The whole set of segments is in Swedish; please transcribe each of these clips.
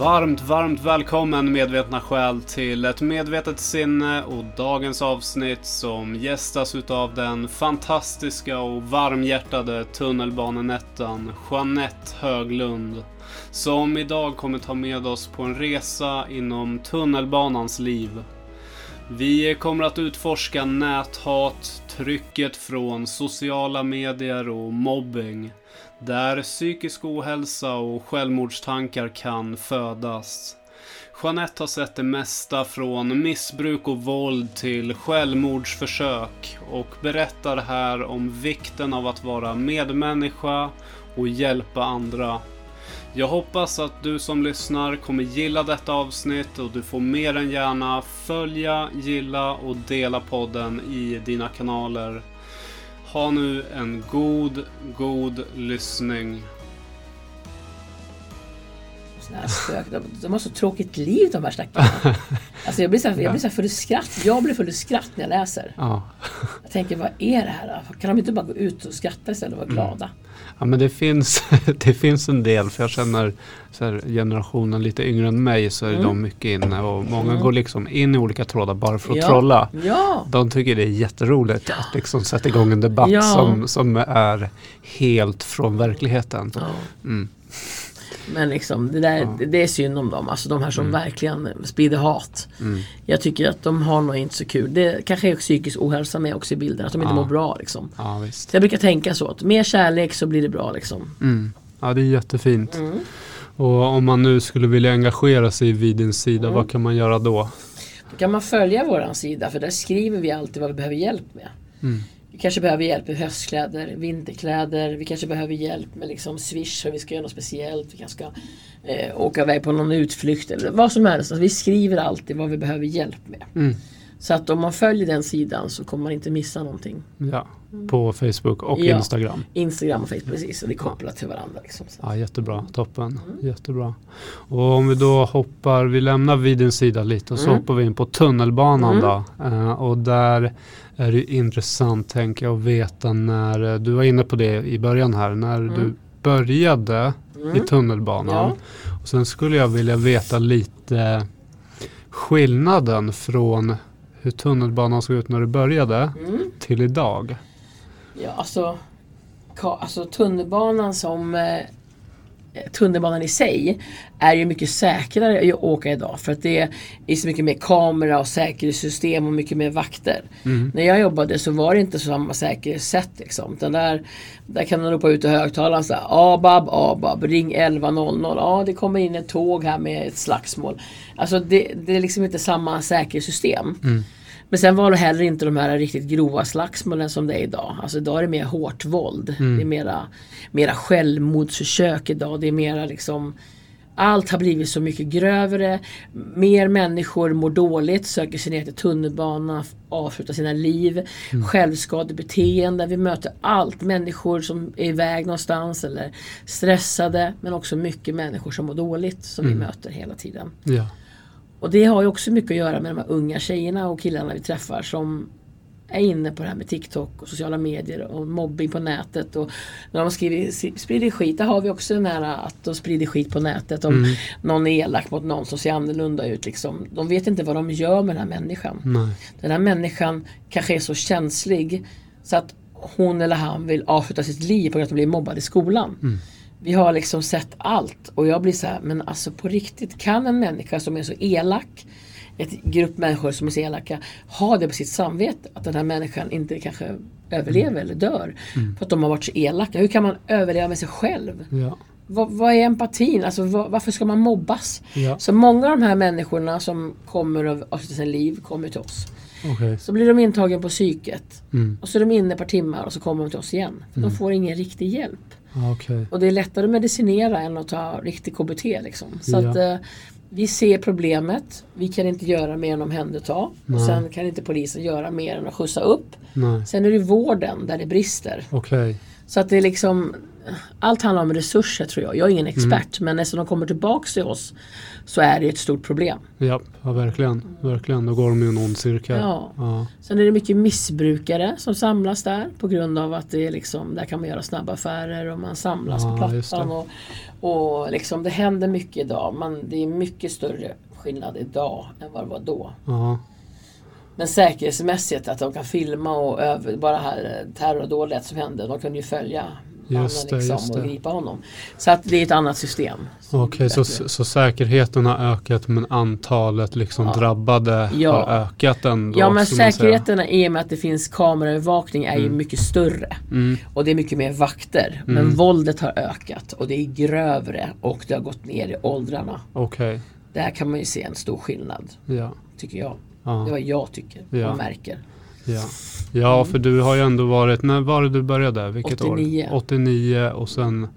Varmt, varmt välkommen medvetna själ till ett medvetet sinne och dagens avsnitt som gästas utav den fantastiska och varmhjärtade tunnelbanenettan Jeanette Höglund. Som idag kommer ta med oss på en resa inom tunnelbanans liv. Vi kommer att utforska näthat, trycket från sociala medier och mobbing. Där psykisk ohälsa och självmordstankar kan födas. Jeanette har sett det mesta från missbruk och våld till självmordsförsök och berättar här om vikten av att vara medmänniska och hjälpa andra. Jag hoppas att du som lyssnar kommer gilla detta avsnitt och du får mer än gärna följa, gilla och dela podden i dina kanaler. Ha nu en god, god lyssning. Såna här spök. De, de har så tråkigt liv de här stackarna. Alltså jag blir så här, jag blir så här full skratt. Jag blir full i skratt när jag läser. Ja. Jag tänker, vad är det här? Kan de inte bara gå ut och skratta istället och vara glada? Ja men det finns, det finns en del för jag känner så här, generationen lite yngre än mig så är Mm. de mycket inne och många Mm. går liksom in i olika trådar bara för att Ja. trolla. Ja! De tycker det är jätteroligt att liksom sätta igång en debatt Ja. som, som är helt från verkligheten. ja. Mm. Men liksom, det, där, Ja. det, är synd om dem. Alltså de här som Mm. verkligen sprider hat. Mm. Jag tycker att de har nog inte så kul. Det kanske är psykisk ohälsa med också i bilden. Att de inte Ja. mår bra liksom. Ja jag brukar tänka så att mer kärlek så blir det bra liksom. Mm. Ja det är jättefint. Mm. Och om man nu skulle vilja engagera sig vid din sida, Mm. vad kan man göra då? Då kan man följa våran sida för där skriver vi alltid vad vi behöver hjälp med. Vi kanske behöver hjälp med höstkläder, vinterkläder, vi kanske behöver hjälp med liksom swish om vi ska göra något speciellt. Vi kanske ska eh, åka iväg på någon utflykt eller vad som helst. Alltså, vi skriver alltid vad vi behöver hjälp med. Mm. Så att om man följer den sidan så kommer man inte missa någonting. Ja, på Facebook och Ja. Instagram. Instagram och Facebook, precis. Och det är kopplat till varandra. Liksom. Ja, jättebra. Toppen. Mm. Jättebra. Och om vi då hoppar, vi lämnar vid din sida lite och så Mm. hoppar vi in på tunnelbanan Mm. då. Eh, och där är det intressant tänker jag att veta när, eh, du var inne på det i början här, när Mm. du började i Mm. tunnelbanan. Ja. Och sen skulle jag vilja veta lite skillnaden från hur tunnelbanan såg ut när du började Mm. till idag. Ja, alltså, alltså tunnelbanan som eh, tunnelbanan i sig är ju mycket säkrare att åka idag för att det är så mycket mer kamera och säkerhetssystem och mycket mer vakter. Mm. När jag jobbade så var det inte samma säkerhetssätt liksom. Utan där, där kan man ropa ut i högtalaren så här, ABAB, ABAB, ring 1100. Ja, det kommer in ett tåg här med ett slagsmål. Alltså det, det är liksom inte samma säkerhetssystem. Mm. Men sen var det heller inte de här riktigt grova slagsmålen som det är idag. Alltså idag är det mer hårt våld. Mm. Det är mera, mera självmordsförsök idag. Det är mera liksom allt har blivit så mycket grövre. Mer människor mår dåligt, söker sig ner till tunnelbanan, avslutar sina liv. Självskadebeteende. Vi möter allt. Människor som är iväg någonstans eller stressade. Men också mycket människor som mår dåligt som vi möter hela tiden. Ja. Och det har ju också mycket att göra med de här unga tjejerna och killarna vi träffar som är inne på det här med TikTok och sociala medier och mobbing på nätet. Och när de skriver, sprider skit, där har vi också den här att de sprider skit på nätet. Om Mm. någon är elak mot någon som ser annorlunda ut. Liksom. De vet inte vad de gör med den här människan. Nej. Den här människan kanske är så känslig så att hon eller han vill avsluta sitt liv på grund av att de blir mobbad i skolan. Mm. Vi har liksom sett allt och jag blir så här, men alltså på riktigt kan en människa som är så elak, ett grupp människor som är så elaka, ha det på sitt samvete att den här människan inte kanske överlever eller dör. För att de har varit så elaka. Hur kan man överleva med sig själv? Ja. Vad, vad är empatin? Alltså, vad, varför ska man mobbas? Ja. Så många av de här människorna som kommer och avslutar sina liv kommer till oss. Okej. Så blir de intagen på psyket. Mm. Och så är de inne ett par timmar och så kommer de till oss igen. För De får ingen riktig hjälp. Okej. Och det är lättare att medicinera än att ta riktig KBT. Liksom. Så Ja. att, eh, vi ser problemet. Vi kan inte göra mer än omhänderta. Och sen kan inte polisen göra mer än att skjutsa upp. Nej. Sen är det vården där det brister. Okej. Så att det är liksom allt handlar om resurser tror jag. Jag är ingen Mm. expert men när de kommer tillbaks till oss så är det ett stort problem. Ja, ja verkligen. Verkligen. Då går de i en ond cirkel. Ja. Ja. Sen är det mycket missbrukare som samlas där på grund av att det är liksom, där kan man göra snabba affärer och man samlas Ja, på. Plattan. Och, och liksom, det händer mycket idag. Man, det är mycket större skillnad idag än vad det var då. Ja. Men säkerhetsmässigt att de kan filma och över, bara här terrordådet som hände. De kunde ju följa Just det, liksom, och gripa honom. Så att det är ett annat system. Okej, så, Bättre. så säkerheten har ökat men antalet liksom Ja. drabbade Ja. har ökat ändå? Ja men säkerheten i och med att det finns kameraövervakning är ju Mm. mycket större. Mm. Och det är mycket mer vakter. Men Mm. våldet har ökat och det är grövre och det har gått ner i åldrarna. Okej, Där kan man ju se en stor skillnad, ja. tycker jag. Ja. Det är vad jag tycker och märker. Ja. ja, för du har ju ändå varit, när var det du började? Vilket 89. år? 89 och sen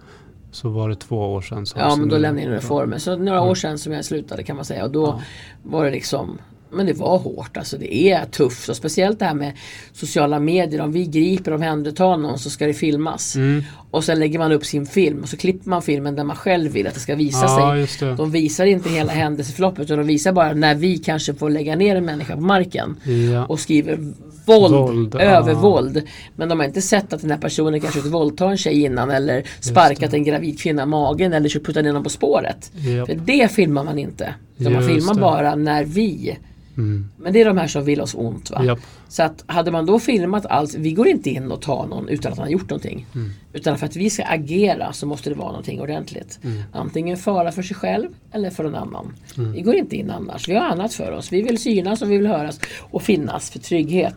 så var det två år sedan. Så Ja men då lämnade jag in reformen. Så några år sedan som jag slutade kan man säga. Och då var det liksom men det var hårt, alltså det är tufft. Och speciellt det här med sociala medier. Om vi griper och omhändertar någon så ska det filmas. Mm. Och sen lägger man upp sin film och så klipper man filmen där man själv vill att det ska visa Ja, sig. De visar inte hela händelseförloppet utan de visar bara när vi kanske får lägga ner en människa på marken. Ja. Och skriver våld, Våld, ja. övervåld. Men de har inte sett att den här personen kanske har våldtagit en tjej innan eller sparkat en gravid kvinna i magen eller puttat ner någon på spåret. Japp. För det filmar man inte. Man filmar det. bara när vi Mm. men det är de här som vill oss ont. Va? Japp. Så att hade man då filmat allt, vi går inte in och tar någon utan att han har gjort någonting. Mm. Utan för att vi ska agera så måste det vara någonting ordentligt. Mm. Antingen fara för sig själv eller för en annan. Mm. Vi går inte in annars, vi har annat för oss. Vi vill synas och vi vill höras och finnas för trygghet.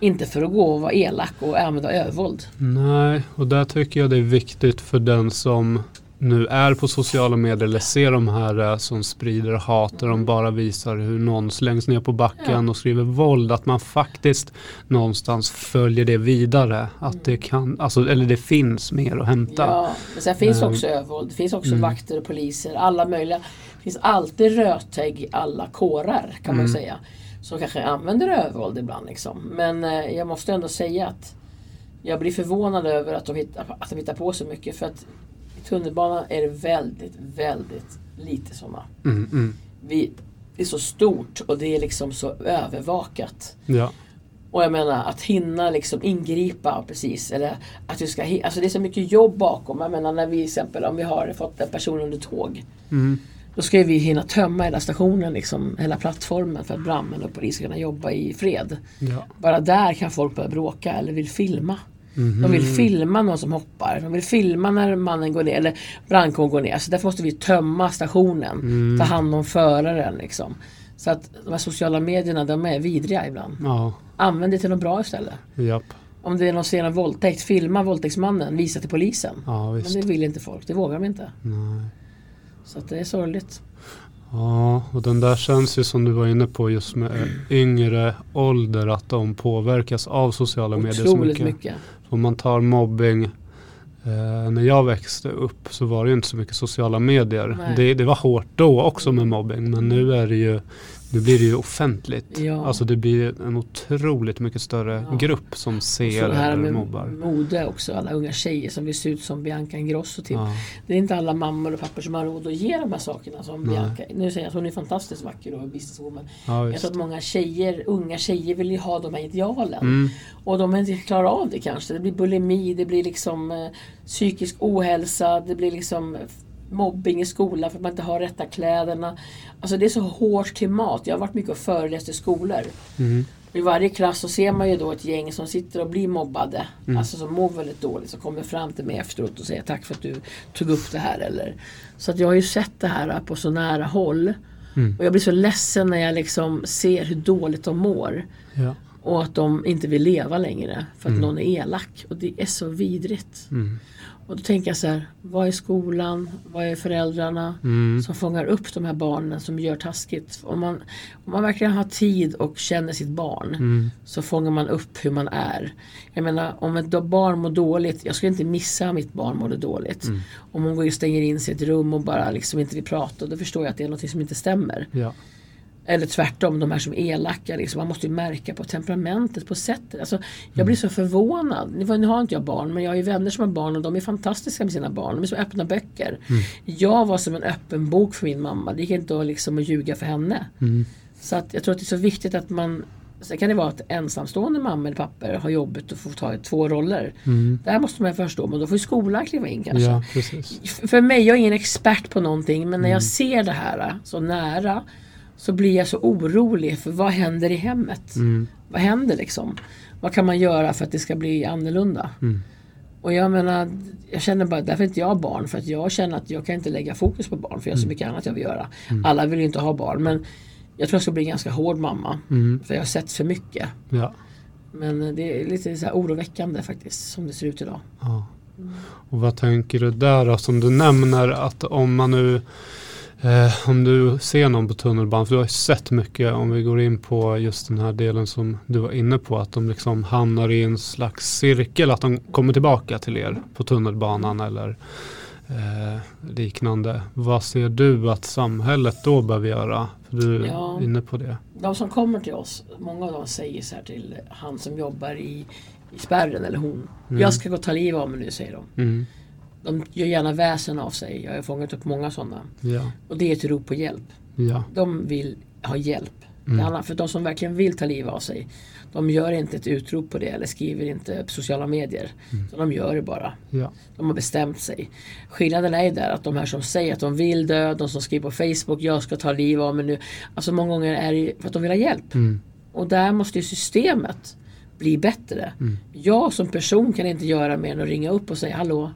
Inte för att gå och vara elak och använda övervåld. Nej, och där tycker jag det är viktigt för den som nu är på sociala medier eller ser de här eh, som sprider hat där de bara visar hur någon slängs ner på backen och skriver våld. Att man faktiskt någonstans följer det vidare. Att det kan, alltså, eller det finns mer att hämta. Ja, men sen finns Mm. också övervåld. Det finns också Mm. vakter och poliser. Alla möjliga. Det finns alltid rötägg i alla kårar kan man Mm. säga. Som kanske använder övervåld ibland. Liksom. Men eh, jag måste ändå säga att jag blir förvånad över att de, hittar, att de hittar på så mycket. För att tunnelbanan är det väldigt, väldigt lite sådana. Mm, mm. Vi, det är så stort och det är liksom så övervakat. Ja. Och jag menar att hinna liksom ingripa precis. Eller att vi ska alltså det är så mycket jobb bakom. Jag menar när vi till exempel om vi har fått en person under tåg. Mm. Då ska vi hinna tömma hela stationen, liksom, hela plattformen för att brandmän och polis ska kunna jobba i fred. Ja. Bara där kan folk börja bråka eller vill filma. Mhm. De vill filma någon som hoppar. De vill filma när mannen går ner eller brandkåren går ner. Så därför måste vi tömma stationen. Mm. Ta hand om föraren liksom. Så att de här sociala medierna de är vidriga ibland. Ja. Använd det till något bra istället. Japp. Om det är någon ser en våldtäkt, filma våldtäktsmannen, visa till polisen. Ja, Men det vill inte folk, det vågar de inte. Nej. Så att det är sorgligt. Ja, och den där känns ju som du var inne på just med yngre ålder att de påverkas av sociala medier så mycket. mycket. Om man tar mobbing. Eh, när jag växte upp så var det ju inte så mycket sociala medier. Det, det var hårt då också med mobbing men nu är det ju nu blir det ju offentligt. Ja. Alltså det blir en otroligt mycket större Ja. grupp som Och ser så det här med mobbar. mode också, alla unga tjejer som vill se ut som Bianca Ingrosso typ. Ja, Det är inte alla mammor och pappor som har råd att ge de här sakerna som Nej. Bianca. Nu säger jag att hon är fantastiskt vacker och businesswoman. ja Jag tror att många tjejer, unga tjejer vill ju ha de här idealen. Mm, Och de är inte klarar av det kanske. Det blir bulimi, det blir liksom eh, psykisk ohälsa, det blir liksom mobbing i skolan för att man inte har rätta kläderna. Alltså det är så hårt klimat. Jag har varit mycket och föreläst i skolor. mm, I varje klass så ser man ju då ett gäng som sitter och blir mobbade. Mm. Alltså som mår väldigt dåligt. Som kommer fram till mig efteråt och säger tack för att du tog upp det här. Eller. Så att jag har ju sett det här på så nära håll. mm. Och jag blir så ledsen när jag liksom ser hur dåligt de mår. Ja. Och att de inte vill leva längre för att Mm. någon är elak. Och det är så vidrigt. Mm. Och då tänker jag så här, vad är skolan? Vad är föräldrarna? Mm. Som fångar upp de här barnen som gör taskigt. Om man, om man verkligen har tid och känner sitt barn Mm. så fångar man upp hur man är. Jag menar om ett barn mår dåligt, jag skulle inte missa mitt barn mådde dåligt. Mm. Om hon går och stänger in sig i ett rum och bara liksom inte vill prata, då förstår jag att det är något som inte stämmer. Ja. Eller tvärtom, de här som är elaka. Liksom. Man måste ju märka på temperamentet, på sättet. Alltså, jag blir så förvånad. Nu har inte jag barn, men jag har ju vänner som har barn och de är fantastiska med sina barn. De är som öppna böcker. Jag var som en öppen bok för min mamma. Det gick inte att, liksom, att ljuga för henne. Så att jag tror att det är så viktigt att man Sen kan det vara att ensamstående mamma eller pappa har jobbet och får ta två roller. Mm. Här måste man förstå, men då får skolan kliva in kanske. Ja, För mig, jag är ingen expert på någonting, men när Mm. jag ser det här så nära så blir jag så orolig för vad händer i hemmet? Mm. Vad händer liksom? Vad kan man göra för att det ska bli annorlunda? Mm. Och jag menar, jag känner bara, därför är inte jag har barn, för att jag känner att jag kan inte lägga fokus på barn, för jag har så mycket annat jag vill göra. Alla vill ju inte ha barn, men jag tror jag ska bli en ganska hård mamma, Mm. för jag har sett för mycket. Ja. Men eh, det är lite så oroväckande faktiskt, som det ser ut idag. Ja. Och vad tänker du där då, som du nämner att om man nu eh, om du ser någon på tunnelbanan, för du har ju sett mycket om vi går in på just den här delen som du var inne på, att de liksom hamnar i en slags cirkel, att de kommer tillbaka till er på tunnelbanan eller eh, liknande. Vad ser du att samhället då behöver göra? För du är Ja. inne på det. De som kommer till oss, många av dem säger så här till han som jobbar i, i spärren eller hon. Mm. Jag ska gå och ta livet av mig nu, säger de. Mm. De gör gärna väsen av sig. Jag har fångat upp många sådana. Ja, Och det är ett rop på hjälp. ja, De vill ha hjälp. Mm. För de som verkligen vill ta livet av sig. De gör inte ett utrop på det eller skriver inte på sociala medier. Mm. Så de gör det bara. ja, De har bestämt sig. Skillnaden är ju där att de här som säger att de vill dö, de som skriver på Facebook, jag ska ta livet av mig nu. Alltså många gånger är det för att de vill ha hjälp. mm. Och där måste ju systemet bli bättre. Mm. Jag som person kan inte göra mer än att ringa upp och säga hallå.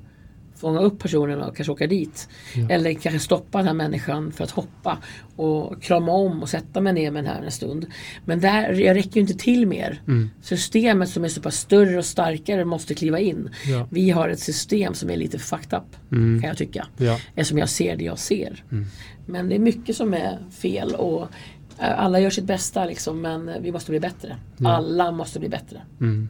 Fånga upp personen och kanske åka dit. Ja. Eller kanske stoppa den här människan för att hoppa. Och krama om och sätta mig ner med den här en stund. Men där, jag räcker ju inte till mer. Mm. Systemet som är så pass större och starkare måste kliva in. Ja. Vi har ett system som är lite fucked up. Mm. Kan jag tycka. ja. Eftersom jag ser det jag ser. Mm. Men det är mycket som är fel och eh, alla gör sitt bästa liksom, men vi måste bli bättre. Alla måste bli bättre. Mm.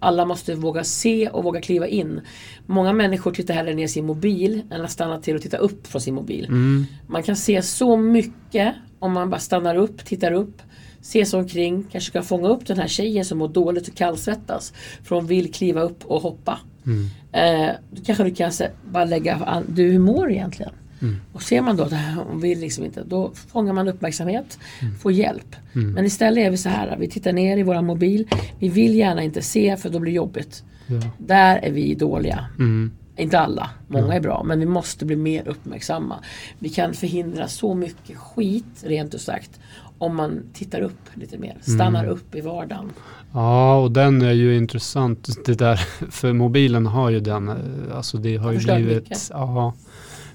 Alla måste våga se och våga kliva in. Många människor tittar hellre ner i sin mobil än att stanna till och titta upp från sin mobil. Mm. Man kan se så mycket om man bara stannar upp, tittar upp, ser sig omkring, kanske kan fånga upp den här tjejen som mår dåligt och kallsvettas. För hon vill kliva upp och hoppa. Mm. Eh, då kanske du kan se, bara lägga an, du hur mår du egentligen? Mm. Och ser man då att hon vill liksom inte, då fångar man uppmärksamhet, får hjälp. Mm. Men istället är vi så här, vi tittar ner i våra mobil, vi vill gärna inte se för då blir det jobbigt. Ja. Där är vi dåliga. Mm. Inte alla, många är bra, men vi måste bli mer uppmärksamma. Vi kan förhindra så mycket skit, rent ut sagt, om man tittar upp lite mer, stannar Mm. upp i vardagen. Ja, och den är ju intressant. Det där, för mobilen har ju den, eh, alltså det har ju blivit, mycket. ja.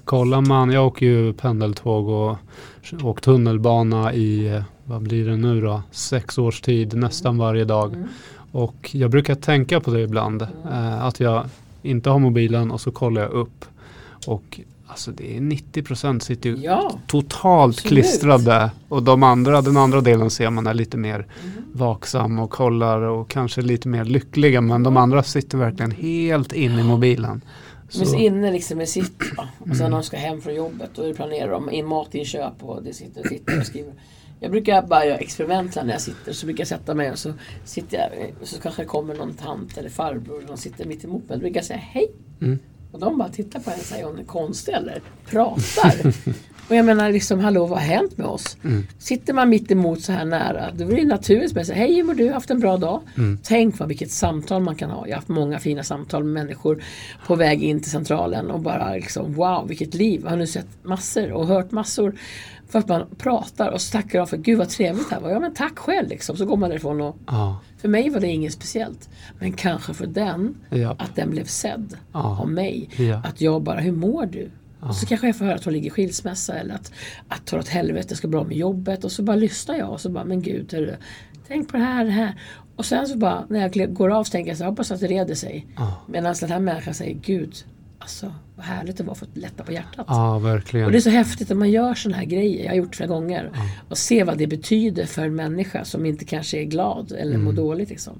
Kollar man, jag åker ju pendeltåg och och tunnelbana i, vad blir det nu då, sex års tid, nästan varje dag. Mm. Och jag brukar tänka på det ibland, eh, att jag inte har mobilen och så kollar jag upp. Och alltså det är 90% sitter ju Ja, totalt Absolut. klistrade och de andra, den andra delen ser man är lite mer Mm. vaksam och kollar och kanske lite mer lyckliga men de andra sitter verkligen helt in i mobilen. De är så inne liksom med sitt. va. Och sen när de ska hem från jobbet då planerar de in matinköp och det sitter och sitter och skriver. Jag brukar bara göra experiment när jag sitter. Så brukar jag sätta mig och så sitter jag och så kanske kommer någon tant eller farbror och de sitter mitt emot mig. Då brukar jag säga hej. Mm. Och de bara tittar på henne och säger hon är konstig eller? Pratar. och jag menar liksom hallå vad har hänt med oss? Mm. Sitter man mitt emot så här nära då är det naturligt att säga hej mår du? Haft en bra dag? Mm. Tänk vad vilket samtal man kan ha. Jag har haft många fina samtal med människor på väg in till centralen och bara liksom wow vilket liv. Jag har nu sett massor och hört massor. För att man pratar och så tackar av för gud vad trevligt här var. Ja men tack själv liksom. Så går man därifrån och ja, för mig var det inget speciellt. Men kanske för den ja, att den blev sedd Ja. av mig. Att jag bara, hur mår du? Ja. Och så kanske jag får höra att hon ligger i skilsmässa eller att, att tar åt helvete, ska bra med jobbet. Och så bara lyssnar jag och så bara, men gud, hörru, tänk på det här, det här. Och sen så bara, när jag går av så tänker jag så här, hoppas att det reder sig. ja, Medan den här människan säger, gud, alltså vad härligt det var för att lätta på hjärtat. ja, Och verkligen. det är så häftigt att man gör sådana här grejer, jag har gjort det flera gånger. Ja. Och se vad det betyder för en människa som inte kanske är glad eller mår Mm. dåligt. Liksom.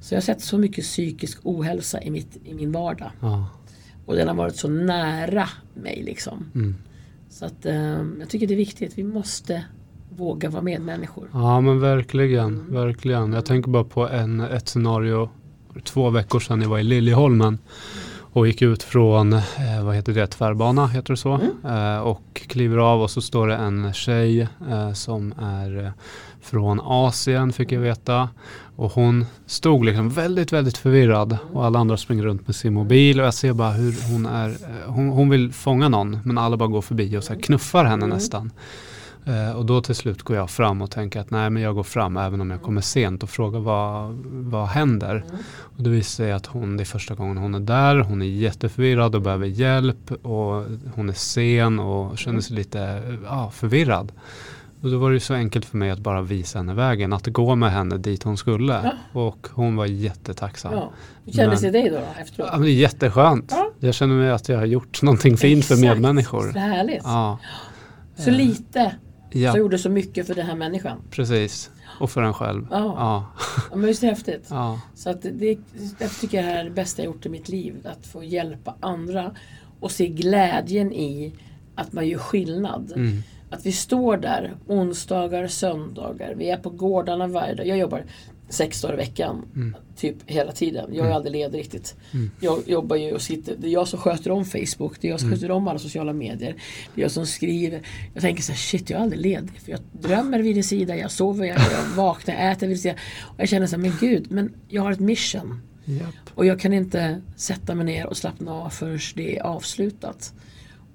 Så jag har sett så mycket psykisk ohälsa i, mitt, i min vardag. Ja, Och den har varit så nära mig liksom. mm, Så att eh, jag tycker det är viktigt. Vi måste våga vara medmänniskor. Ja men verkligen, mm. verkligen. Jag tänker bara på en, ett scenario två veckor sedan jag var i Liljeholmen och gick ut från, eh, vad heter det, tvärbana, heter det så? Mm. Eh, och kliver av och så står det en tjej eh, som är från Asien fick jag veta. Och hon stod liksom väldigt, väldigt förvirrad och alla andra springer runt med sin mobil och jag ser bara hur hon är, eh, hon, hon vill fånga någon men alla bara går förbi och så knuffar henne mm. nästan. Eh, och då till slut går jag fram och tänker att nej men jag går fram även om jag kommer sent och frågar vad, vad händer. Mm. Och det visar sig att hon, det är första gången hon är där, hon är jätteförvirrad och behöver hjälp och hon är sen och känner sig lite ja, förvirrad. Och då var det så enkelt för mig att bara visa henne vägen, att gå med henne dit hon skulle. Ja. Och hon var jättetacksam. Ja. Hur kändes det dig då, efteråt? Ja, men det är jätteskönt. Ja. Jag känner mig att jag har gjort någonting fint för medmänniskor. Så härligt. Ja. Så lite ja. som gjorde så mycket för den här människan. Precis. Och för en själv. Ja, ja. men visst är det häftigt. Ja. Så att det, jag tycker det här är det bästa jag gjort i mitt liv. Att få hjälpa andra och se glädjen i att man gör skillnad. Mm. Att vi står där onsdagar, söndagar. Vi är på gårdarna varje dag. Jag jobbar sex dagar i veckan. Mm. Typ hela tiden. Jag är mm. aldrig ledig riktigt. Mm. Jag jobbar ju och sitter, det är jag som sköter om Facebook. Det är jag som mm. sköter om alla sociala medier. Det är jag som skriver. Jag tänker så här, shit jag är aldrig ledig. För jag drömmer vid din sida, jag sover, jag, jag vaknar, jag äter vid din sida. Och jag känner så här, men gud, men jag har ett mission. Yep. Och jag kan inte sätta mig ner och slappna av förrän det är avslutat.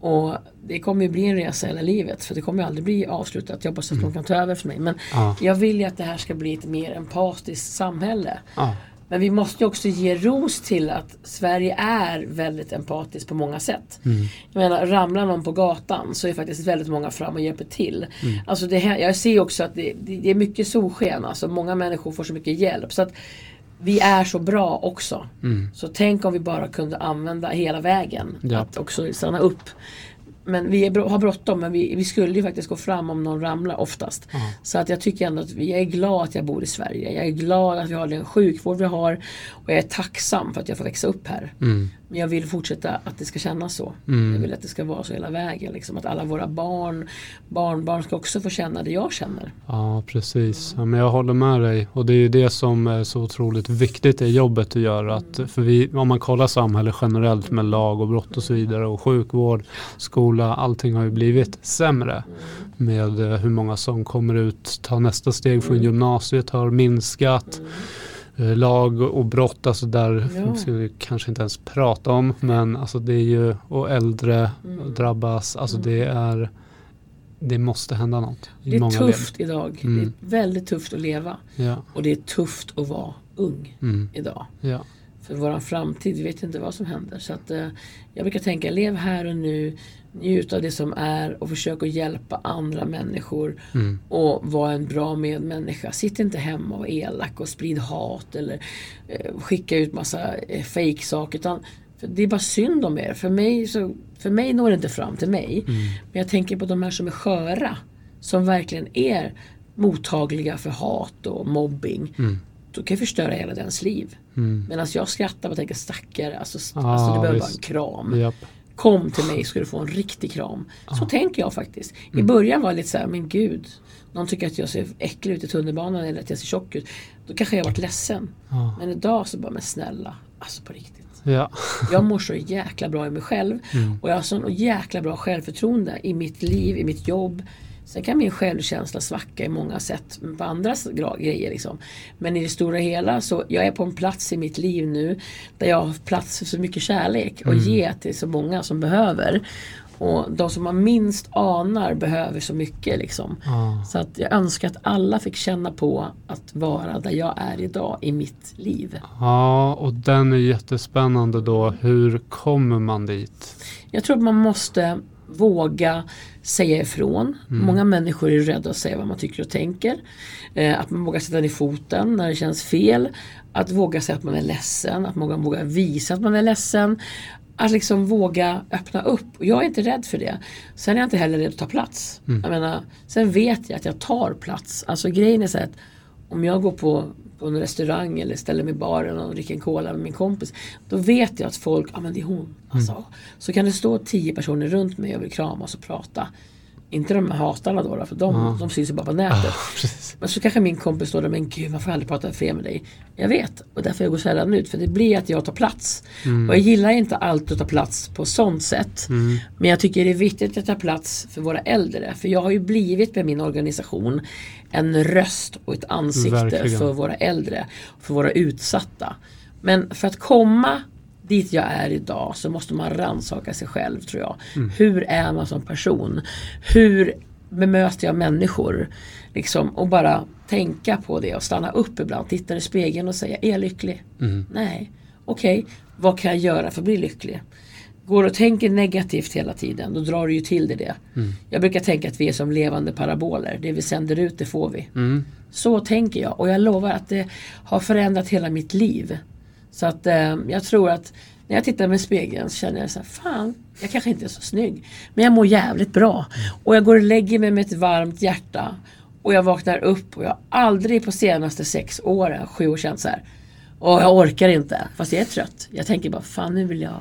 Och det kommer ju bli en resa hela livet för det kommer ju aldrig bli avslutat. Jag hoppas att mm. de kan ta över för mig. Men ja. jag vill ju att det här ska bli ett mer empatiskt samhälle. Ja. Men vi måste också ge ros till att Sverige är väldigt empatiskt på många sätt. Mm. Jag menar, ramlar någon på gatan så är faktiskt väldigt många fram och hjälper till. Mm. Alltså det här, jag ser också att det, det, det är mycket solsken. Alltså många människor får så mycket hjälp. Så att vi är så bra också. Mm. Så tänk om vi bara kunde använda hela vägen. Ja. Att också stanna upp men vi är, har bråttom men vi, vi, skulle ju faktiskt gå fram om någon ramlar oftast. Mm. Så att jag tycker ändå att jag är glad att jag bor i Sverige. Jag är glad att vi har den sjukvård vi har. Och jag är tacksam för att jag får växa upp här. Mm. Men jag vill fortsätta att det ska kännas så. Mm. Jag vill att det ska vara så hela vägen. Liksom. Att alla våra barn, barnbarn ska också få känna det jag känner. Ja precis. Ja, men jag håller med dig. Och det är ju det som är så otroligt viktigt i jobbet att göra. Att, för vi, om man kollar samhället generellt med lag och brott och så vidare och sjukvård, skola, allting har ju blivit sämre. Med eh, hur många som kommer ut, tar nästa steg från gymnasiet har minskat. Eh, lag och brott, alltså där ja. ska vi kanske inte ens prata om. Men alltså det är ju, och äldre mm. drabbas, alltså mm. det är det måste hända något. det är tufft led. idag. Mm. Det är väldigt tufft att leva. Ja. Och det är tufft att vara ung mm. idag. Ja. För vår framtid, vi vet inte vad som händer. Så att, eh, jag brukar tänka, lev här och nu. Njut av det som är och försök att hjälpa andra människor. Mm. Och vara en bra medmänniska. Sitt inte hemma och var elak och sprid hat eller eh, skicka ut massa eh, fake saker utan det är bara synd om er. För mig, så, för mig når det inte fram till mig. Mm. Men jag tänker på de här som är sköra. Som verkligen är mottagliga för hat och mobbing. Mm. Då kan jag förstöra hela dens liv. Mm. Medan jag skrattar och tänker stackare, alltså, ah, alltså det behöver bara en kram. Yep. Kom till mig ska du få en riktig kram. Så ah. tänker jag faktiskt. I mm. början var det lite så här, men gud. Någon tycker att jag ser äcklig ut i tunnelbanan eller att jag ser tjock ut. Då kanske jag varit ledsen. Ah. Men idag så bara, men snälla. Alltså på riktigt. Ja. jag mår så jäkla bra i mig själv. Mm. Och jag har så jäkla bra självförtroende i mitt liv, i mitt jobb. Sen kan min självkänsla svacka i många sätt på andra grejer. Liksom. Men i det stora hela så jag är på en plats i mitt liv nu där jag har plats för så mycket kärlek och mm. ge till så många som behöver. Och de som man minst anar behöver så mycket. Liksom. Ah. Så att jag önskar att alla fick känna på att vara där jag är idag i mitt liv. Ja, och den är jättespännande då. Hur kommer man dit? Jag tror att man måste våga säga ifrån. Mm. Många människor är rädda att säga vad man tycker och tänker. Eh, att man vågar sätta ner foten när det känns fel. Att våga säga att man är ledsen. Att man vågar visa att man är ledsen. Att liksom våga öppna upp. Jag är inte rädd för det. Sen är jag inte heller rädd att ta plats. Mm. Jag menar, sen vet jag att jag tar plats. Alltså grejen är så att om jag går på, på en restaurang eller ställer mig i baren och dricker en cola med min kompis. Då vet jag att folk, ja ah, men det är hon. Mm. Alltså. Så kan det stå tio personer runt mig och vill kramas och prata. Inte de här hatarna då, för de, Ja. de syns ju bara på nätet. Precis. Men så kanske min kompis står där, men gud man får aldrig prata fred med dig. Jag vet, och därför jag går sällan ut. För det blir att jag tar plats. Och jag gillar inte alltid att ta plats på sånt sätt. Mm. Men jag tycker det är viktigt att ta plats för våra äldre. För jag har ju blivit med min organisation en röst och ett ansikte Verkligen. för våra äldre. För våra utsatta. Men för att komma dit jag är idag så måste man rannsaka sig själv tror jag. Hur är man som person? Hur bemöter jag människor? Liksom, och bara tänka på det och stanna upp ibland, titta i spegeln och säga, är jag lycklig? Nej. Okej, vad kan jag göra för att bli lycklig? Går och tänker negativt hela tiden, då drar du ju till dig det. Jag brukar tänka att vi är som levande paraboler. Det vi sänder ut, det får vi. Mm. Så tänker jag och jag lovar att det har förändrat hela mitt liv. Så att eh, jag tror att när jag tittar med spegeln så känner jag så här, fan, jag kanske inte är så snygg. Men jag mår jävligt bra. Och jag går och lägger mig med ett varmt hjärta. Och jag vaknar upp och jag har aldrig på senaste sex åren, sju år känt så här. Och jag orkar inte, fast jag är trött. Jag tänker bara, fan nu vill jag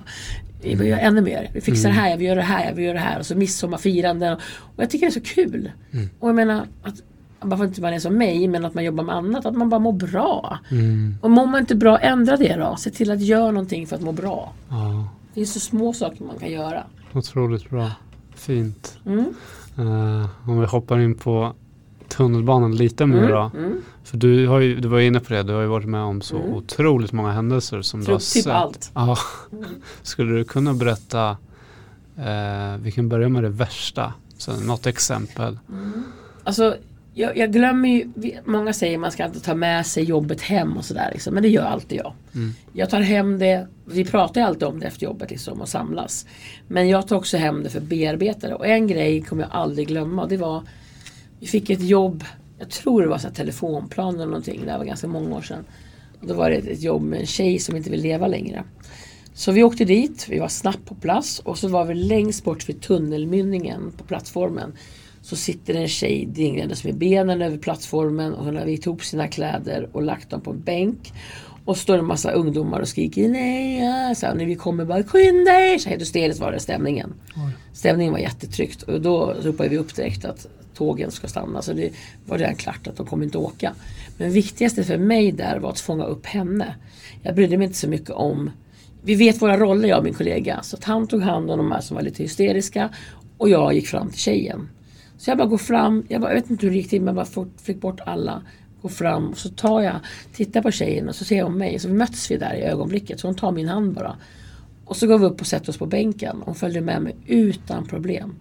jag vill göra ännu mer. Vi fixar det här, vill göra det här, vill göra det här. Och så midsommarfiranden. Och jag tycker det är så kul. Och jag menar, att, bara för att inte man är som mig, men att man jobbar med annat, att man bara mår bra. Mm. Och mår man inte bra, ändra det då. Se till att göra någonting för att må bra. Ja, Det finns så små saker man kan göra. otroligt bra. Fint. Mm. Eh, om vi hoppar in på tunnelbanan lite mer då. Mm. För du, har ju, du var inne på det, du har ju varit med om så Mm. otroligt många händelser som du Tror har typ sett. allt. Ja. Skulle du kunna berätta, eh, vi kan börja med det värsta, så något exempel. Alltså, jag, jag glömmer ju, många säger man ska inte ta med sig jobbet hem och sådär. Liksom, men det gör alltid jag. Mm. Jag tar hem det, vi pratar ju alltid om det efter jobbet liksom, och samlas. Men jag tar också hem det för bearbetare. Och en grej kommer jag aldrig glömma. Det var, vi fick ett jobb, jag tror det var så här telefonplan eller någonting. Det här var ganska många år sedan. Och då var det ett, jobb med en tjej som inte vill leva längre. Så vi åkte dit, vi var snabbt på plats och så var vi längst bort vid tunnelmynningen på plattformen. Så sitter en tjej dinglandes med benen över plattformen och hon har vikt ihop sina kläder och lagt dem på en bänk. Och står en massa ungdomar och skriker nej, ja", så här, när vi kommer bara skynda er! Så helt hysteriskt var det stämningen. Stämningen var jättetryckt och då ropade vi upp direkt att tågen ska stanna. Så det var redan klart att de kommer inte åka. Men viktigaste för mig där var att fånga upp henne. Jag brydde mig inte så mycket om vi vet våra roller jag och min kollega. Så att han tog hand om de här som var lite hysteriska och jag gick fram till tjejen. Så jag bara går fram, jag, bara, jag vet inte hur det gick till men jag bara fort- fick bort alla. Går fram och så tar jag, tittar på tjejen och så ser hon mig. Så möts vi där i ögonblicket. Så hon tar min hand bara. Och så går vi upp och sätter oss på bänken. Hon följde med mig utan problem.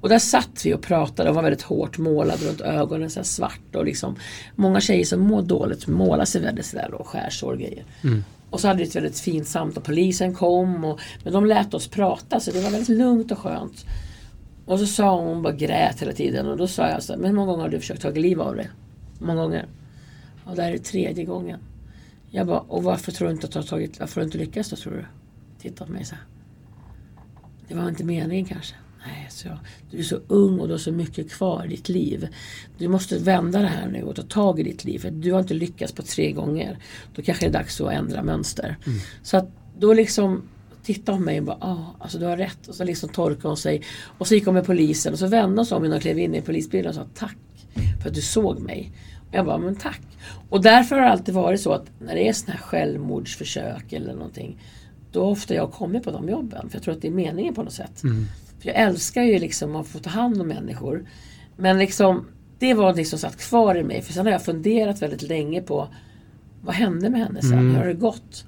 Och där satt vi och pratade och var väldigt hårt målad runt ögonen, så svart och liksom Många tjejer som mår dåligt målar sig väldigt sådär och skärsår och grejer. Och så hade vi ett väldigt fint samtal, polisen kom och, men de lät oss prata så det var väldigt lugnt och skönt. Och så sa hon, hon bara grät hela tiden och då sa jag så här, men hur många gånger har du försökt ta liv av dig? Många gånger. Och det här är tredje gången. Jag bara, och varför tror du inte att du har tagit, varför har du inte lyckats då tror du? Titta på mig så här. Det var inte meningen kanske. Nej, så jag, du är så ung och du har så mycket kvar i ditt liv. Du måste vända det här nu och ta tag i ditt liv. För du har inte lyckats på tre gånger. Då kanske det är dags att ändra mönster. Så att då liksom tittade hon på mig och bara, ah, alltså du har rätt. Och så liksom torkade hon sig. Och så gick hon med polisen och så vände hon sig om innan hon klev in i polisbilen och sa tack för att du såg mig. Och jag bara, men tack. Och därför har det alltid varit så att när det är sådana här självmordsförsök eller någonting. Då har ofta jag kommit på de jobben. För jag tror att det är meningen på något sätt. För jag älskar ju liksom att få ta hand om människor. Men liksom, det var någonting som satt kvar i mig. För sen har jag funderat väldigt länge på vad hände med henne sen? Hur har det gått?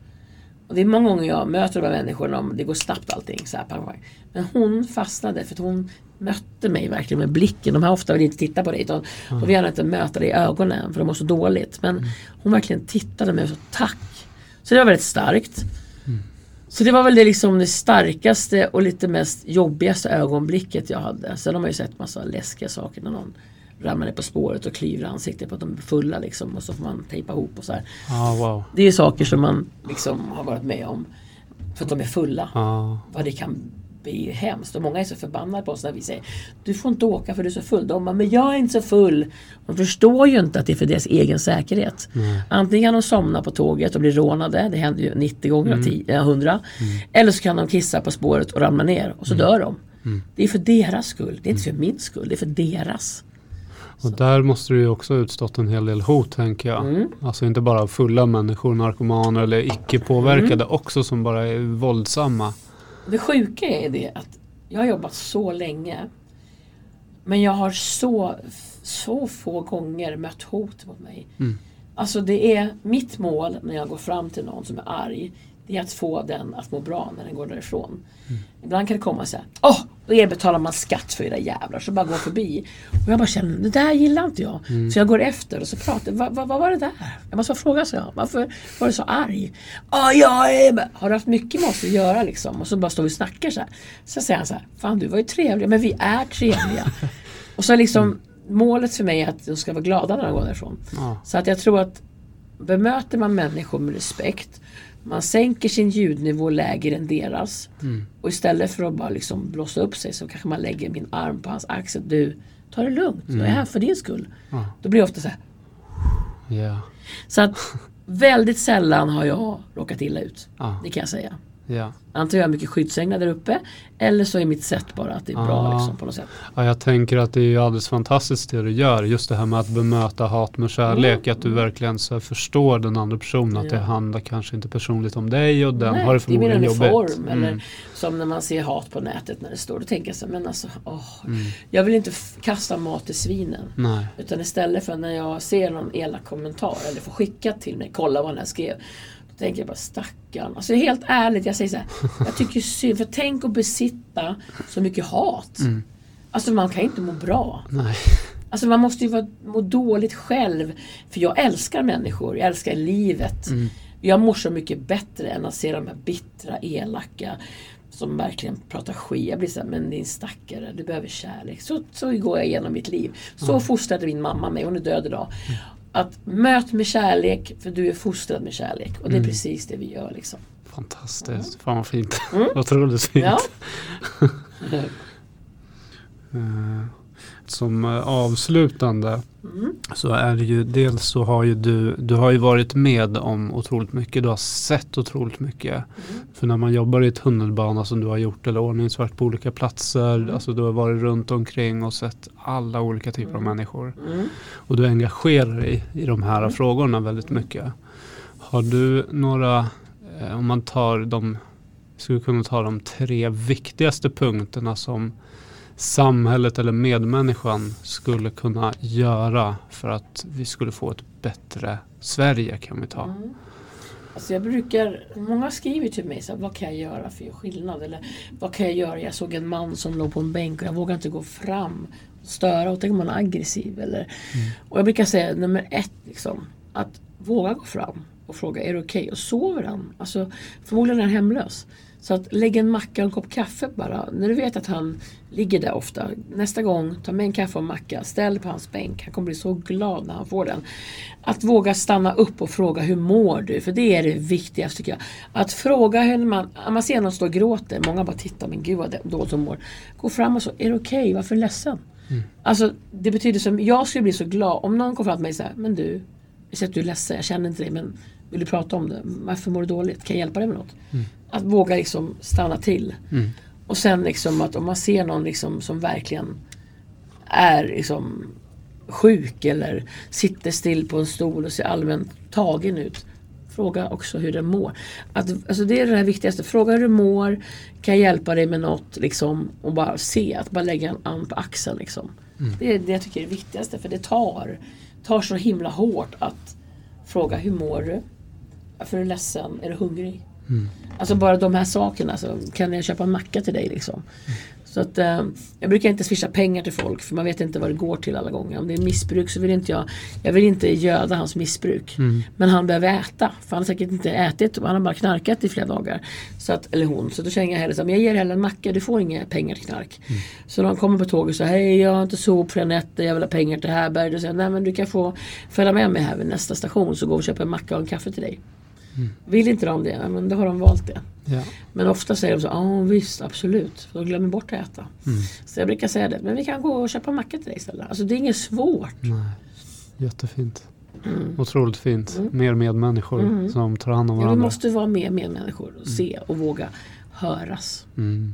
Och det är många gånger jag möter de här människorna, om det går snabbt allting. Så här, pang, pang. Men hon fastnade för att hon mötte mig verkligen med blicken. De här ofta vill inte titta på dig. Utan De vill gärna inte möta dig i ögonen för de mår så dåligt. Men hon verkligen tittade med och sa tack. Så det var väldigt starkt. Så det var väl det, liksom det starkaste och lite mest jobbigaste ögonblicket jag hade. Sen har man ju sett massa läskiga saker när någon ramlar ner på spåret och klyver ansiktet på att de är fulla liksom. Och så får man tejpa ihop och så här. Ja, wow. Det är saker som man liksom har varit med om. För att de är fulla. Ja, Vad det kan bli hemskt. Och många är så förbannade på oss när vi säger Du får inte åka för du är så full. De bara, men jag är inte så full. De förstår ju inte att det är för deras egen säkerhet. Antingen kan de somna på tåget och bli rånade. Det händer ju 90 gånger av 10, eh, 100. Eller så kan de kissa på spåret och ramla ner och så dör de. Mm. Det är för deras skull. Det är inte för min skull. Det är för deras. Och där måste det ju också utstått en hel del hot tänker jag. Mm. Alltså inte bara fulla människor, narkomaner eller icke påverkade Mm. också som bara är våldsamma. Det sjuka är det att jag har jobbat så länge. Men jag har så, så få gånger mött hot mot mig. Mm. Alltså det är mitt mål när jag går fram till någon som är arg. Det är att få den att må bra när den går därifrån. Mm. Ibland kan det komma så här. Åh, då er betalar man skatt för era jävlar. Så bara går förbi. Och jag bara känner, det där gillar inte jag. Mm. Så jag går efter och så pratar vad, vad, vad var det där? Jag måste fråga så jag. Varför var du så arg? Ja, jag är... Har du haft mycket med oss att göra liksom? Och så bara står vi och snackar så här. Så säger han så här. Fan du var ju trevlig. Men vi är trevliga. och så liksom målet för mig är att de ska vara glada när de går därifrån. Ja. Så att jag tror att bemöter man människor med respekt, man sänker sin ljudnivå lägre än deras Mm. och istället för att bara liksom blåsa upp sig så kanske man lägger min arm på hans axel. Du, ta det lugnt. Jag är här för din skull. Ja. Då blir det ofta så här. Ja. Så att väldigt sällan har jag råkat illa ut. Ja. Det kan jag säga. Ja. Antingen har jag mycket skyddsänglar där uppe eller så är mitt sätt bara att det är bra Ah. liksom, på något sätt. ja, jag tänker att det är ju alldeles fantastiskt det du gör. Just det här med att bemöta hat med kärlek. Att du verkligen så förstår den andra personen. Att Mm. Ja. det handlar kanske inte personligt om dig och den Nej, har det det är mer förmodligen en jobbigt. form. Mm. Eller som när man ser hat på nätet när det står. Då tänker jag så men alltså, åh, Mm. jag vill inte kasta mat till svinen. Nej. Utan istället för när jag ser någon elak kommentar eller får skickat till mig, kolla vad den här skrev. Tänker jag bara stackarn. Alltså helt ärligt, jag säger så här. Jag tycker synd, för tänk att besitta så mycket hat. Mm. Alltså man kan ju inte må bra. Nej. Alltså man måste ju vara, må dåligt själv. För jag älskar människor, jag älskar livet. Mm. Jag mår så mycket bättre än att se de här bittra, elaka som verkligen pratar skit. Jag blir såhär, men din stackare, du behöver kärlek. Så, så går jag igenom mitt liv. Så fostrade min mamma mig, hon är död idag. Att möt med kärlek, för du är fostrad med kärlek. Och det är precis det vi gör liksom. Fantastiskt. Fan vad fint. Mm. Otroligt fint. Ja. Som avslutande Mm. så är det ju dels så har ju du, du har ju varit med om otroligt mycket. Du har sett otroligt mycket. Mm. För när man jobbar i tunnelbana som du har gjort eller ordningsvakt på olika platser. Mm. Alltså du har varit runt omkring och sett alla olika typer av människor. Mm. Och du engagerar dig i de här Mm. frågorna väldigt mycket. Har du några, eh, om man tar de, skulle kunna ta de tre viktigaste punkterna som samhället eller medmänniskan skulle kunna göra för att vi skulle få ett bättre Sverige kan vi ta. Mm. Alltså jag brukar, många skriver till mig så här, vad kan jag göra för att skillnad? Eller vad kan jag göra? Jag såg en man som låg på en bänk och jag vågar inte gå fram och störa och tänk om man är aggressiv. Eller, Och jag brukar säga nummer ett, liksom, att våga gå fram och fråga, är det okej? Och sover han? Alltså, förmodligen är han hemlös. Så att lägg en macka och en kopp kaffe bara. När du vet att han ligger där ofta. Nästa gång, ta med en kaffe och en macka. Ställ på hans bänk. Han kommer bli så glad när han får den. Att våga stanna upp och fråga hur mår du? För det är det viktigaste tycker jag. Att fråga hur man, om man ser någon stå och gråter. Många bara tittar, men gud vad dåligt hon mår. Gå fram och så, är det okej? Varför är du ledsen? Alltså det betyder som, jag skulle bli så glad om någon kom fram till mig och säger, men du, jag ser att du är ledsen, jag känner inte dig men vill du prata om det? Varför mår du dåligt? Kan jag hjälpa dig med något? Att våga liksom stanna till. Mm. Och sen liksom att om man ser någon liksom som verkligen är liksom sjuk eller sitter still på en stol och ser allmänt tagen ut. Fråga också hur den mår. Att, alltså det är det viktigaste. Fråga hur du mår. Kan jag hjälpa dig med något? Liksom, och bara se. Att bara lägga en arm på axeln. Liksom. Det är det jag tycker är det viktigaste. För det tar, tar så himla hårt att fråga hur mår du? Varför är du ledsen? Är du hungrig? Alltså bara de här sakerna. Så kan jag köpa en macka till dig liksom? Så att, eh, jag brukar inte swisha pengar till folk för man vet inte vad det går till alla gånger. Om det är missbruk så vill inte jag, jag vill inte göda hans missbruk. Men han behöver äta. För han har säkert inte ätit och han har bara knarkat i flera dagar. Så att, eller hon. Så då känner jag hellre så här, men jag ger hellre en macka, du får inga pengar till knark. Så när han kommer på tåget så hej jag har inte sop flera nätter, jag vill ha pengar till härbärge. Då säger nej men du kan få följa med mig här vid nästa station så går vi och köper en macka och en kaffe till dig. Vill inte de det, men då har de valt det. Ja. Men ofta säger de så ja visst absolut. För de glömmer bort att äta. Så jag brukar säga det, men vi kan gå och köpa macka till dig istället. Alltså det är inget svårt. Nej. Jättefint. Mm. Otroligt fint. Mer medmänniskor som tar hand om Ja, vi varandra. måste vara med medmänniskor och se och våga höras. Mm.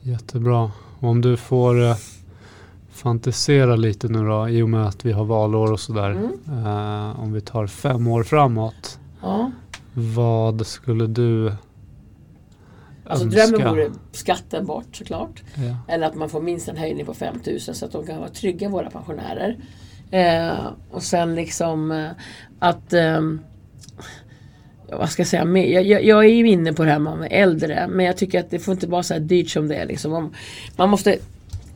Jättebra. Och om du får eh, fantisera lite nu då i och med att vi har valår och sådär. Mm. Eh, om vi tar fem år framåt. Ja. Vad skulle du Alltså önska? drömmen vore skatten bort såklart. Ja. Eller att man får minst en höjning på 5000 så att de kan vara trygga våra pensionärer. Eh, och sen liksom eh, att ja, vad ska jag säga, mer- jag, jag, jag är ju inne på det här med äldre men jag tycker att det får inte vara så här dyrt som det är. Liksom. Man, måste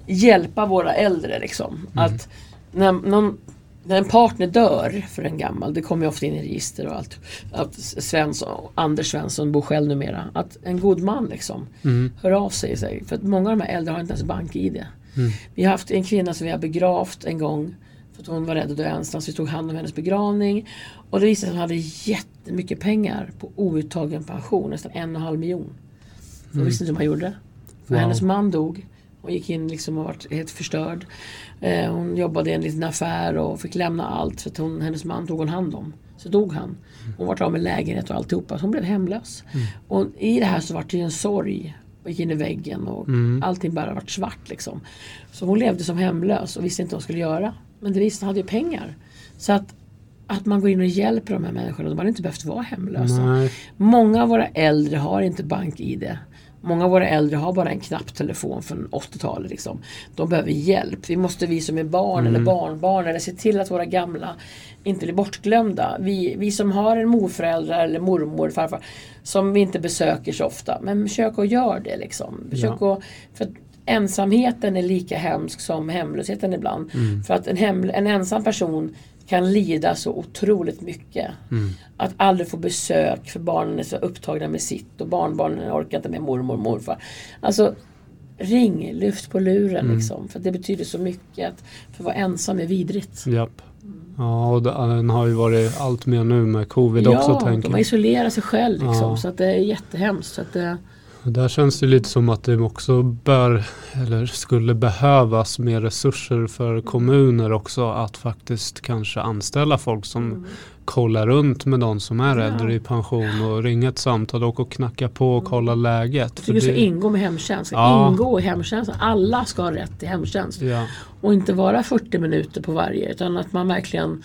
hjälpa våra äldre liksom. Att när, någon, när en partner dör för en gammal, det kommer ju ofta in i register och allt. Att Svensson, Anders Svensson bor själv numera. Att en god man liksom Mm. hör av sig. sig. För att många av de här äldre har inte ens bank-id. Mm. Vi har haft en kvinna som vi har begravt en gång för att hon var rädd att dö ensam så vi tog hand om hennes begravning. Och det visade sig att hon hade jättemycket pengar på outtagen pension, nästan en och en halv miljon. Jag visste inte hur man gjorde. För Wow. hennes man dog och gick in liksom och var helt förstörd. Eh, hon jobbade i en liten affär och fick lämna allt för att hon, hennes man tog hon hand om. Så dog han. Hon var av med lägenhet och alltihopa. Så hon blev hemlös. Och i det här så var det en sorg. Och gick in i väggen och allting bara vart svart liksom. Så hon levde som hemlös och visste inte vad hon skulle göra. Men det visste hon hade ju pengar. Så att, att man går in och hjälper de här människorna. De hade inte behövt vara hemlösa. Nej. Många av våra äldre har inte bank-id. Många av våra äldre har bara en knapptelefon från 80-talet. Liksom. De behöver hjälp. Vi måste, vi som är barn eller barnbarn, eller se till att våra gamla inte blir bortglömda. Vi, vi som har en morförälder eller mormor, farfar, som vi inte besöker så ofta. Men försök att göra det. Liksom. Försök att, för ensamheten är lika hemsk som hemlösheten ibland. För att en, hem, en ensam person kan lida så otroligt mycket. Att aldrig få besök för barnen är så upptagna med sitt och barnbarnen orkar inte med mormor och morfar. Alltså ring, lyft på luren liksom. För det betyder så mycket. Att för att vara ensam är vidrigt. Japp. Ja, och den har ju varit allt mer nu med covid också ja, de har isolerat sig själv liksom. Ja. Så att det är jättehemskt. Så att det, Där känns det lite som att det också bör eller skulle behövas mer resurser för kommuner också att faktiskt kanske anställa folk som kollar runt med de som är Mm. Ja. äldre i pension och ringa ett samtal och, och knacka på och kolla läget. jag För tycker det ska ingå med hemtjänst. Ja. ingå i hemtjänsten. Alla ska ha rätt till hemtjänst. Ja, Och inte vara 40 minuter på varje utan att man verkligen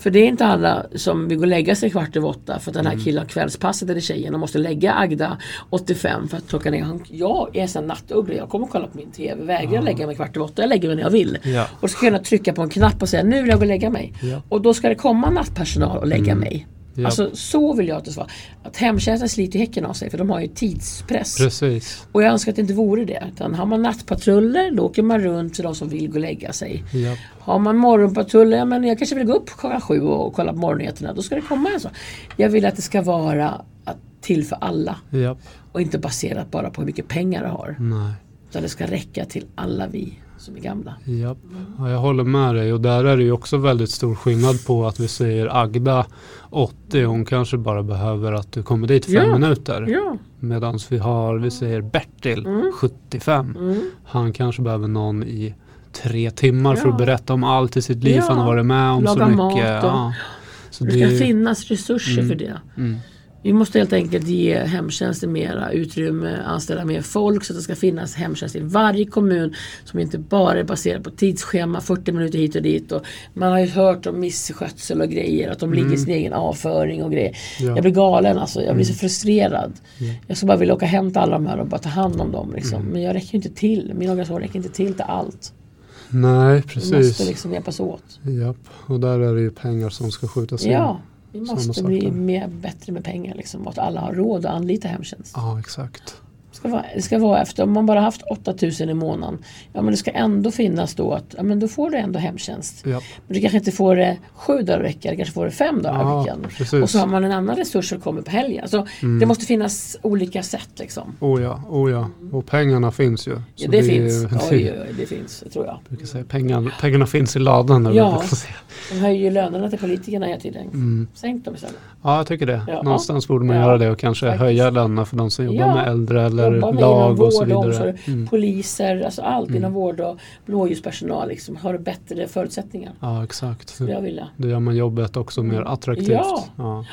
För det är inte alla som vill gå och lägga sig kvart över åtta för att den här Mm. killen har kvällspasset eller tjejen och måste lägga Agda 85 för att klockan är han, Jag är en nattuggla, jag kommer kolla på min TV, vägrar lägga mig kvart över åtta, jag lägger mig när jag vill. Ja. Och så ska jag kunna trycka på en knapp och säga nu vill jag gå och lägga mig. Ja. Och då ska det komma nattpersonal och lägga mig. Ja. Alltså så vill jag att det ska vara. Att hemtjänsten sliter häcken av sig för de har ju tidspress. precis. Och jag önskar att det inte vore det. Utan har man nattpatruller då åker man runt till de som vill gå och lägga sig. Ja. Har man morgonpatruller, men jag kanske vill gå upp klockan sju och kolla på morgonnyheterna. Då ska det komma en sån. Jag vill att det ska vara till för alla. Ja. Och inte baserat bara på hur mycket pengar du har. Nej. Utan det ska räcka till alla vi som är gamla. Japp. Ja, jag håller med dig och där är det ju också väldigt stor skillnad på att vi säger Agda 80 hon kanske bara behöver att du kommer dit fem Ja. minuter. Ja, Medan vi har, vi säger Bertil Mm. 75. mm. Han kanske behöver någon i tre timmar för Ja. att berätta om allt i sitt liv han har varit med om så Laga mycket. mat och-. Så det det, ska finnas resurser för det. Mm, Vi måste helt enkelt ge hemtjänsten mera utrymme, anställa mer folk så att det ska finnas hemtjänst i varje kommun som inte bara är baserad på tidsschema, 40 minuter hit och dit. Och man har ju hört om misskötsel och grejer, att de ligger i sin egen avföring och grejer. Ja. Jag blir galen alltså, jag blir så frustrerad. Ja. Jag skulle bara vilja åka hem till alla de här och bara ta hand om dem. Liksom. Mm. Men jag räcker ju inte till, min organisation räcker inte till till allt. nej, Vi precis. måste liksom hjälpas åt. Japp. Och där är det ju pengar som ska skjutas in. Ja, vi måste bli mer, bättre med pengar. Liksom, och att alla har råd att anlita hemtjänst. Ja, exakt. Det ska vara, det ska vara efter, om man bara haft 8000 i månaden. Ja men det ska ändå finnas då att, ja men då får du ändå hemtjänst. Japp. Men du kanske inte får det sju dagar i veckan, du kanske får det fem dagar i Ja, veckan. precis. Mm. Och så har man en annan resurs som kommer på helgen. Alltså, Det måste finnas olika sätt liksom. Oh ja, oh ja. Och pengarna finns ju. Ja, Så det, är finns. ju- Oj, oj, det finns, det tror jag. Jag säga, pengar, pengarna finns i ladan. eller Ja. De höjer ju lönerna till politikerna hela tiden. Mm. Sänk dem istället. Ja, jag tycker det. Ja. Någonstans borde man Ja, göra det och kanske faktiskt. höja lönerna för de som jobbar Ja. med äldre med lag inom och så vård och vidare. omsorg, Mm. poliser, alltså allt inom vård och blåljuspersonal liksom, har bättre förutsättningar. Ja, exakt. Skulle jag vilja. Det gör man jobbet också mer attraktivt. Ja. Ja.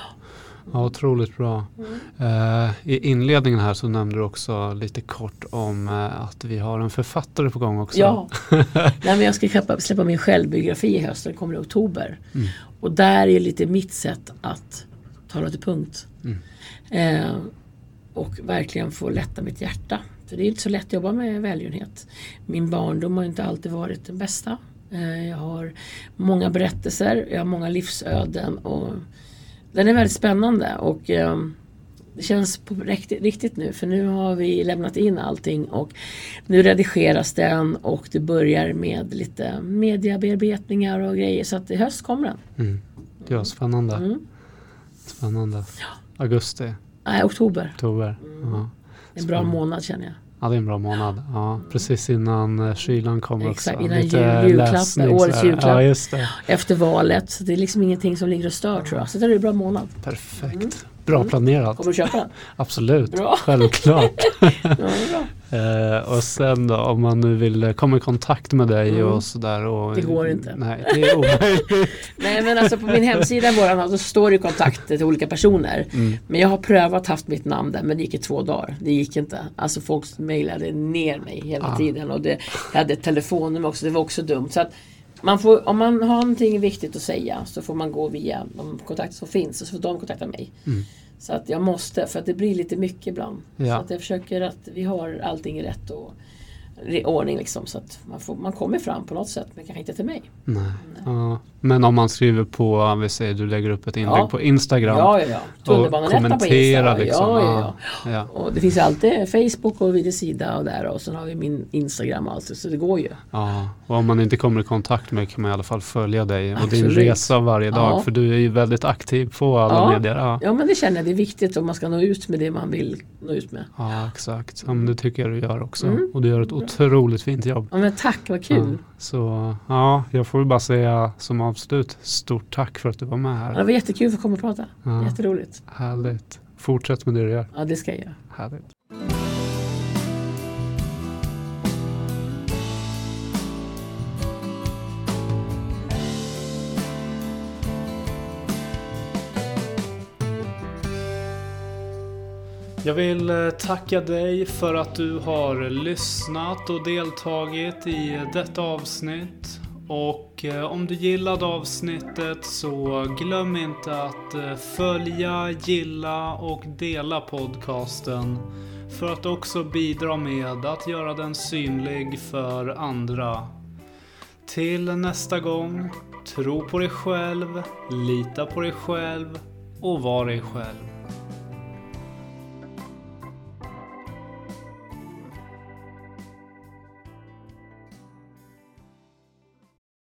Ja, otroligt bra. Eh, I inledningen här så nämnde du också lite kort om eh, att vi har en författare på gång också. Ja, Nej, men jag ska släppa, släppa min självbiografi i höst, den kommer i oktober. Och där är lite mitt sätt att tala till punkt. Eh, och verkligen få lätta mitt hjärta. För det är inte så lätt att jobba med välgörenhet. Min barndom har inte alltid varit den bästa. Eh, jag har många berättelser, jag har många livsöden och den är väldigt spännande och eh, det känns på riktigt, nu för nu har vi lämnat in allting och nu redigeras den och det börjar med lite mediabearbetningar och grejer så att i höst kommer den. Mm. Ja, spännande. Mm. Spännande. Augusti, Nej, oktober. oktober. Mm. Ja. En bra Spännande. månad känner jag. ja, det är en bra månad. Ja, precis innan eh, kylan kommer Exakt, också. innan Lite jul- julklappen, läsning årets julklapp. Ja, just det. Efter valet. Så det är liksom ingenting som ligger och stör tror jag. Så det är en bra månad. Perfekt. Bra planerat. Mm. Kommer du köpa den? Absolut. Bra. Självklart. Ja, det är bra. Eh, och sen då om man nu vill eh, komma i kontakt med dig Mm. och sådär. Och, Det går inte. Nej, det är omöjligt. Nej men alltså på min hemsida våran, så står det kontakter till olika personer. Mm. Men jag har prövat haft mitt namn där men det gick i två dagar. Det gick inte. Alltså folk mejlade ner mig hela Ah. tiden och det, jag hade ett telefonnummer också. Det var också dumt. Så att man får, om man har någonting viktigt att säga så får man gå via de kontakter som finns och så får de kontakta mig. Mm. Så att jag måste, för att det blir lite mycket ibland. Ja. Så att jag försöker att vi har allting i rätt och i ordning liksom. Så att man, får, man kommer fram på något sätt men kanske inte till mig. Nej. Ja. Men om man skriver på, vi säger du lägger upp ett inlägg Ja. på Instagram. Ja, ja, ja. och Tunnelbanenetta på liksom. Ja, ja, ja. Och det finns alltid Facebook och videosida och där och sen har vi min Instagram och allt så det går ju. Ja, och om man inte kommer i kontakt med kan man i alla fall följa dig och din Absolut. resa varje dag. För du är ju väldigt aktiv på alla medier. Ja. Men det känner jag, det är viktigt om man ska nå ut med det man vill nå ut med. ja, exakt. Ja, men det tycker jag du gör också. Mm. Och du gör ett otroligt fint jobb. Ja men tack, vad kul. Ja. Så ja, jag får väl bara säga som avslut, stort tack för att du var med Ja, här. det var jättekul att få komma och prata. Ja. Jätteroligt. Härligt. Fortsätt med det du gör. Ja det ska jag göra. Härligt. Jag vill eh, tacka dig för att du har lyssnat och deltagit i detta avsnitt. Och eh, om du gillade avsnittet så glöm inte att eh, följa, gilla och dela podcasten. För att också bidra med att göra den synlig för andra. Till nästa gång, tro på dig själv, lita på dig själv och var dig själv.